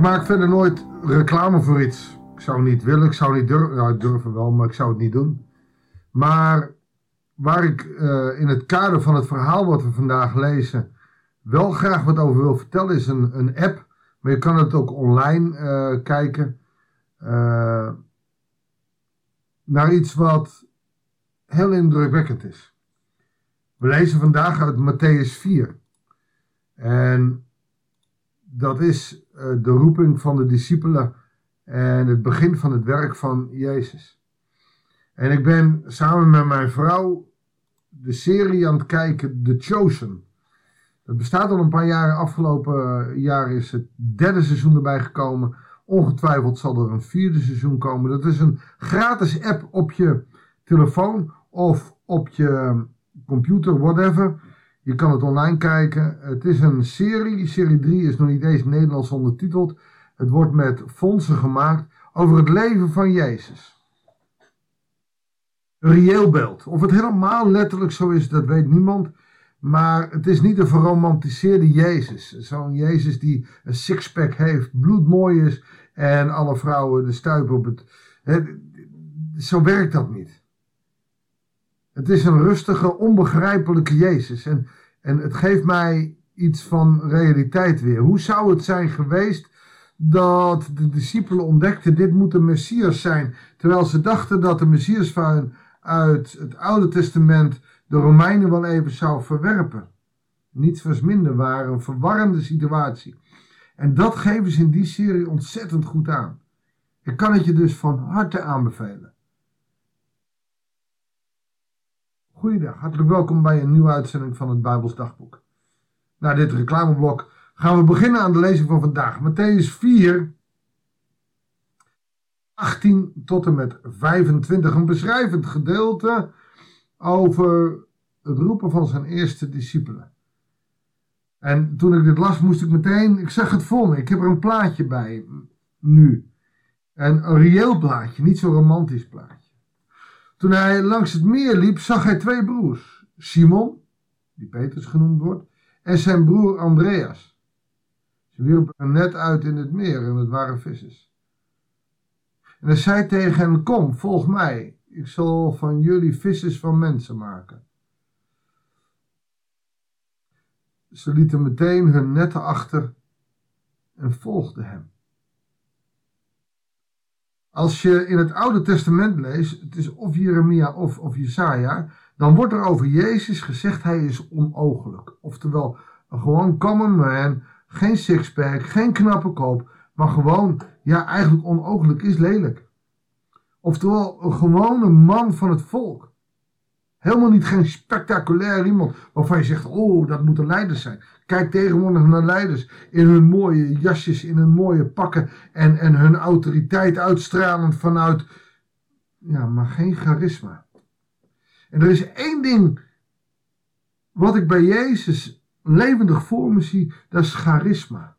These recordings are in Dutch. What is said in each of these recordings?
Ik maak verder nooit reclame voor iets. Ik zou niet willen, ik zou niet durven. Nou, durf wel, maar ik zou het niet doen. Maar waar ik uh, in het kader van het verhaal wat we vandaag lezen wel graag wat over wil vertellen is een, een app. Maar je kan het ook online uh, kijken. Uh, naar iets wat heel indrukwekkend is. We lezen vandaag uit Matthäus 4. En dat is de roeping van de discipelen en het begin van het werk van Jezus. En ik ben samen met mijn vrouw de serie aan het kijken, The Chosen. Het bestaat al een paar jaar. Afgelopen jaar is het derde seizoen erbij gekomen. Ongetwijfeld zal er een vierde seizoen komen. Dat is een gratis app op je telefoon of op je computer, whatever. Je kan het online kijken. Het is een serie. Serie 3 is nog niet eens Nederlands ondertiteld. Het wordt met fondsen gemaakt over het leven van Jezus. Een reëel beeld. Of het helemaal letterlijk zo is, dat weet niemand. Maar het is niet een verromantiseerde Jezus. Zo'n Jezus die een sixpack heeft, bloedmooi is en alle vrouwen de stuip op het. Zo werkt dat niet. Het is een rustige, onbegrijpelijke Jezus. En, en het geeft mij iets van realiteit weer. Hoe zou het zijn geweest dat de discipelen ontdekten: dit moet de Messias zijn. Terwijl ze dachten dat de Messias van uit het Oude Testament de Romeinen wel even zou verwerpen. Niets was minder waar, een verwarrende situatie. En dat geven ze in die serie ontzettend goed aan. Ik kan het je dus van harte aanbevelen. Goeiedag, hartelijk welkom bij een nieuwe uitzending van het Bijbels Dagboek. Na dit reclameblok gaan we beginnen aan de lezing van vandaag. Matthäus 4, 18 tot en met 25. Een beschrijvend gedeelte over het roepen van zijn eerste discipelen. En toen ik dit las, moest ik meteen, ik zag het voor me. Ik heb er een plaatje bij nu. En een reëel plaatje, niet zo'n romantisch plaatje. Toen hij langs het meer liep, zag hij twee broers. Simon, die Petrus genoemd wordt, en zijn broer Andreas. Ze wierpen een net uit in het meer en het waren vissers. En hij zei tegen hen, kom, volg mij. Ik zal van jullie vissers van mensen maken. Ze lieten meteen hun netten achter en volgden hem. Als je in het Oude Testament leest, het is of Jeremia of, of Jesaja, dan wordt er over Jezus gezegd hij is onogelijk. Oftewel, een gewoon common man, geen sixpack, geen knappe kop, maar gewoon, ja, eigenlijk onogelijk is lelijk. Oftewel, een gewone man van het volk. Helemaal niet geen spectaculair iemand waarvan je zegt, oh, dat moeten leiders zijn. Kijk tegenwoordig naar leiders in hun mooie jasjes, in hun mooie pakken en, en hun autoriteit uitstralend vanuit, ja, maar geen charisma. En er is één ding wat ik bij Jezus levendig voor me zie, dat is charisma.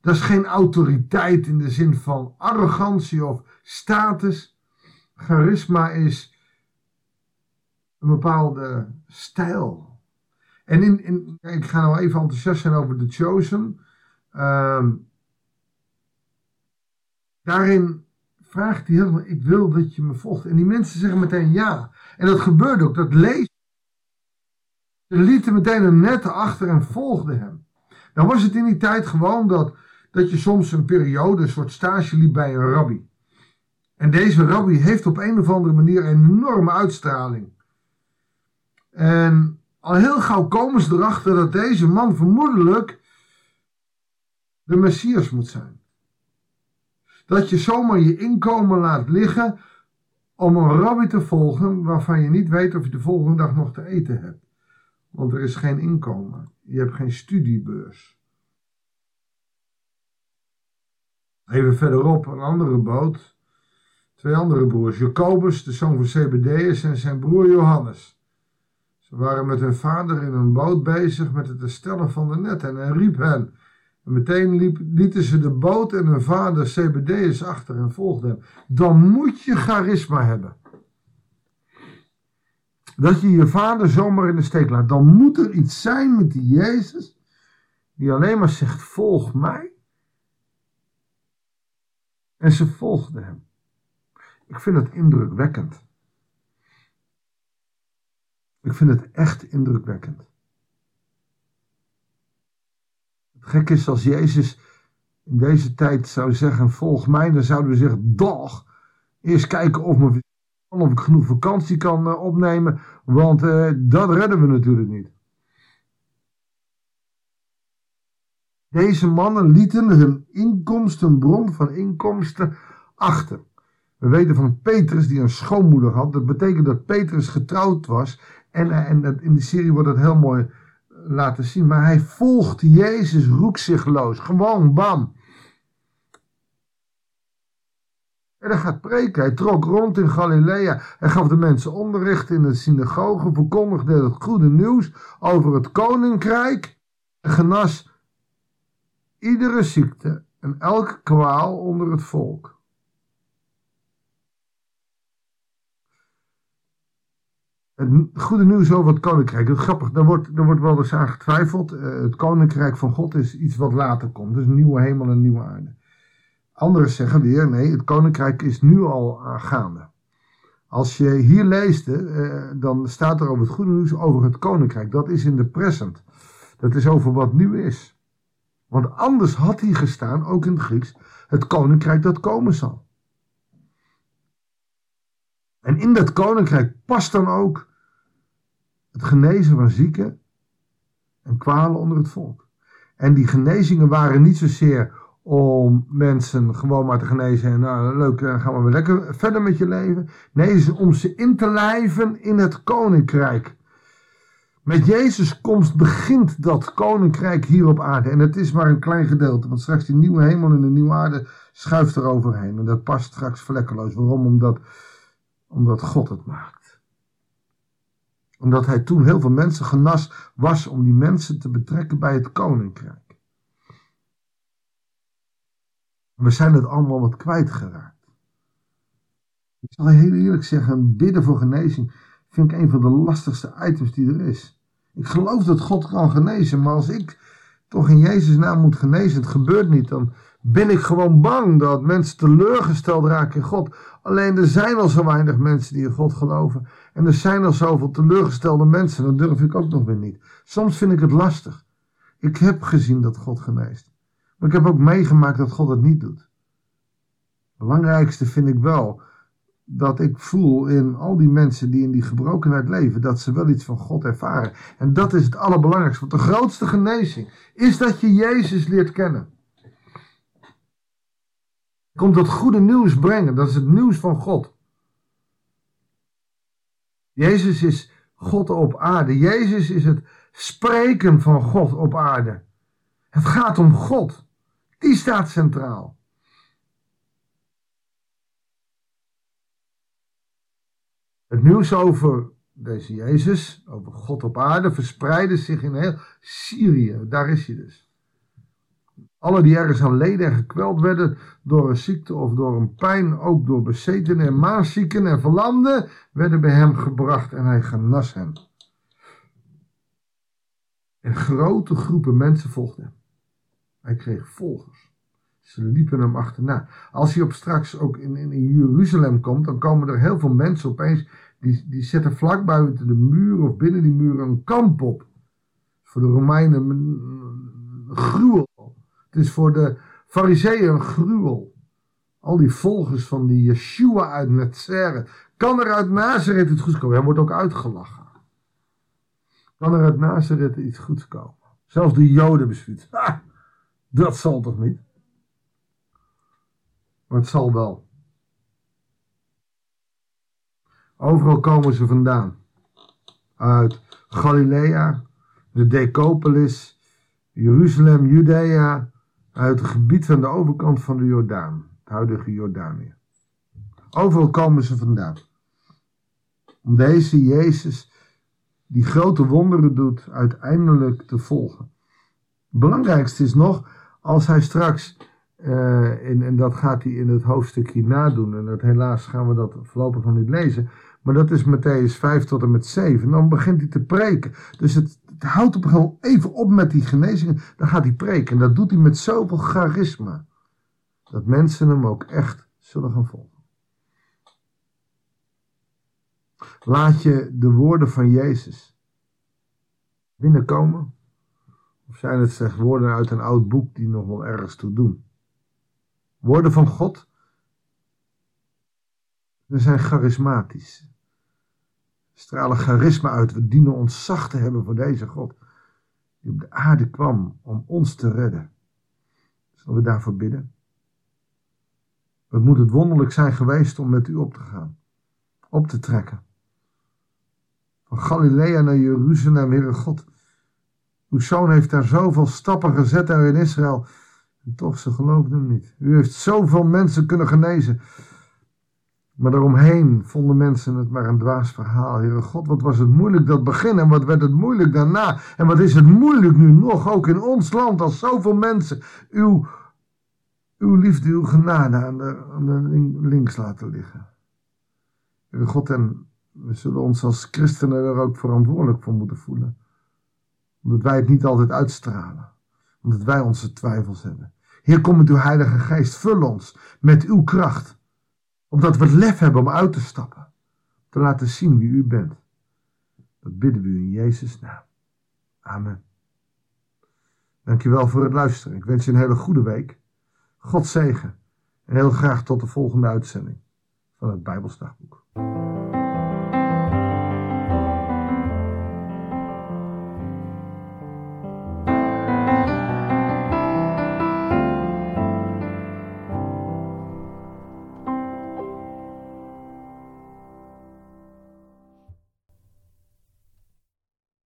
Dat is geen autoriteit in de zin van arrogantie of status. Charisma is een bepaalde stijl. En in, ik ga nou even enthousiast zijn over The Chosen. Uh, daarin vraagt hij heel ik wil dat je me volgt. En die mensen zeggen meteen ja. En dat gebeurde ook, dat lees. Ze lieten meteen een net achter en volgden hem. Dan was het in die tijd gewoon dat, dat je soms een periode, een soort stage liep bij een rabbi. En deze rabbi heeft op een of andere manier een enorme uitstraling. En al heel gauw komen ze erachter dat deze man vermoedelijk de Messias moet zijn. Dat je zomaar je inkomen laat liggen om een rabbi te volgen waarvan je niet weet of je de volgende dag nog te eten hebt. Want er is geen inkomen. Je hebt geen studiebeurs. Even verderop een andere boot. Twee andere broers. Jacobus, de zoon van Zebedeus en zijn broer Johannes. Waren met hun vader in een boot bezig met het herstellen van de net en riep hen. En meteen lieten ze de boot en hun vader Zebedeus achter en volgden hem. Dan moet je charisma hebben. Dat je je vader zomaar in de steek laat. Dan moet er iets zijn met die Jezus die alleen maar zegt volg mij. En ze volgden hem. Ik vind het indrukwekkend. Ik vind het echt indrukwekkend. Het gek is als Jezus in deze tijd zou zeggen: Volg mij, dan zouden we zeggen: Dag. Eerst kijken of, me, of ik genoeg vakantie kan uh, opnemen, want uh, dat redden we natuurlijk niet. Deze mannen lieten hun inkomsten, bron van inkomsten, achter. We weten van Petrus die een schoonmoeder had. Dat betekent dat Petrus getrouwd was. En, en in de serie wordt dat heel mooi laten zien. Maar hij volgt Jezus roekzichtloos. Gewoon bam. En hij gaat preken. Hij trok rond in Galilea. Hij gaf de mensen onderricht in de synagoge. Verkondigde het goede nieuws over het koninkrijk. En genas iedere ziekte en elke kwaal onder het volk. Het goede nieuws over het koninkrijk. Het grappig, daar wordt, daar wordt wel eens aan getwijfeld. Uh, het koninkrijk van God is iets wat later komt. Dus een nieuwe hemel en nieuwe aarde. Anderen zeggen weer, nee, het koninkrijk is nu al gaande. Als je hier leest, uh, dan staat er over het goede nieuws over het koninkrijk. Dat is in de present. Dat is over wat nu is. Want anders had hier gestaan, ook in het Grieks, het koninkrijk dat komen zal. En in dat koninkrijk past dan ook het genezen van zieken en kwalen onder het volk. En die genezingen waren niet zozeer om mensen gewoon maar te genezen en nou leuk, dan gaan we weer lekker verder met je leven. Nee, om ze in te lijven in het koninkrijk. Met Jezus' komst begint dat koninkrijk hier op aarde. En het is maar een klein gedeelte, want straks die nieuwe hemel en de nieuwe aarde schuift er overheen. En dat past straks vlekkeloos. Waarom? Omdat omdat God het maakt. Omdat hij toen heel veel mensen genas was om die mensen te betrekken bij het koninkrijk. We zijn het allemaal wat kwijtgeraakt. Ik zal heel eerlijk zeggen, bidden voor genezing vind ik een van de lastigste items die er is. Ik geloof dat God kan genezen, maar als ik toch in Jezus' naam moet genezen, het gebeurt niet, dan ben ik gewoon bang dat mensen teleurgesteld raken in God. Alleen er zijn al zo weinig mensen die in God geloven. En er zijn al zoveel teleurgestelde mensen, dat durf ik ook nog weer niet. Soms vind ik het lastig. Ik heb gezien dat God geneest. Maar ik heb ook meegemaakt dat God het niet doet. Het belangrijkste vind ik wel dat ik voel in al die mensen die in die gebrokenheid leven, dat ze wel iets van God ervaren. En dat is het allerbelangrijkste. Want de grootste genezing is dat je Jezus leert kennen komt dat goede nieuws brengen. Dat is het nieuws van God. Jezus is God op aarde. Jezus is het spreken van God op aarde. Het gaat om God. Die staat centraal. Het nieuws over deze Jezus, over God op aarde, verspreidde zich in heel Syrië. Daar is hij dus. Alle die ergens aan leden en gekweld werden door een ziekte of door een pijn, ook door bezetenen en maaszieken en verlamden, werden bij hem gebracht en hij genas hen. En grote groepen mensen volgden hem. Hij kreeg volgers. Ze liepen hem achterna. Als hij op straks ook in, in, Jeruzalem komt, dan komen er heel veel mensen opeens, die, die zetten vlak buiten de muur of binnen die muur een kamp op. Voor de Romeinen een gruwel. Het is voor de fariseeën een gruwel. Al die volgers van die Yeshua uit Nazareth. Kan er uit Nazareth iets goeds komen? Hij wordt ook uitgelachen. Kan er uit Nazareth iets goeds komen? Zelfs de Joden besluiten. Dat zal toch niet? Maar het zal wel. Overal komen ze vandaan. Uit Galilea, de Decapolis, Jeruzalem, Judea, uit het gebied van de overkant van de Jordaan, het huidige Jordanië. Overal komen ze vandaan. Om deze Jezus, die grote wonderen doet, uiteindelijk te volgen. Het belangrijkste is nog, als hij straks, uh, en, en dat gaat hij in het hoofdstukje nadoen, en dat helaas gaan we dat voorlopig nog niet lezen, maar dat is Matthäus 5 tot en met 7. Dan begint hij te preken. Dus het houdt op gewoon even op met die genezingen. Dan gaat hij preken. En dat doet hij met zoveel charisma. dat mensen hem ook echt zullen gaan volgen. Laat je de woorden van Jezus binnenkomen? Of zijn het slechts woorden uit een oud boek die nog wel ergens toe doen? Woorden van God? Ze zijn charismatisch. Stralen charisma uit. We dienen ons zacht te hebben voor deze God. Die op de aarde kwam om ons te redden. Zullen we daarvoor bidden? Wat moet het wonderlijk zijn geweest om met u op te gaan, op te trekken. Van Galilea naar Jeruzalem, Heere God. Uw zoon heeft daar zoveel stappen gezet daar in Israël. En toch, ze geloofden hem niet. U heeft zoveel mensen kunnen genezen. Maar daaromheen vonden mensen het maar een dwaas verhaal. Heere God, wat was het moeilijk dat begin en wat werd het moeilijk daarna. En wat is het moeilijk nu nog, ook in ons land, als zoveel mensen uw, uw liefde, uw genade aan de, aan de links laten liggen. Heere God, en we zullen ons als christenen er ook verantwoordelijk voor moeten voelen. Omdat wij het niet altijd uitstralen. Omdat wij onze twijfels hebben. Heer, kom met uw Heilige Geest. Vul ons met uw kracht. Omdat we het lef hebben om uit te stappen. Te laten zien wie u bent. Dat bidden we u in Jezus' naam. Amen. Dankjewel voor het luisteren. Ik wens je een hele goede week. God zegen. En heel graag tot de volgende uitzending van het Bijbelsdagboek.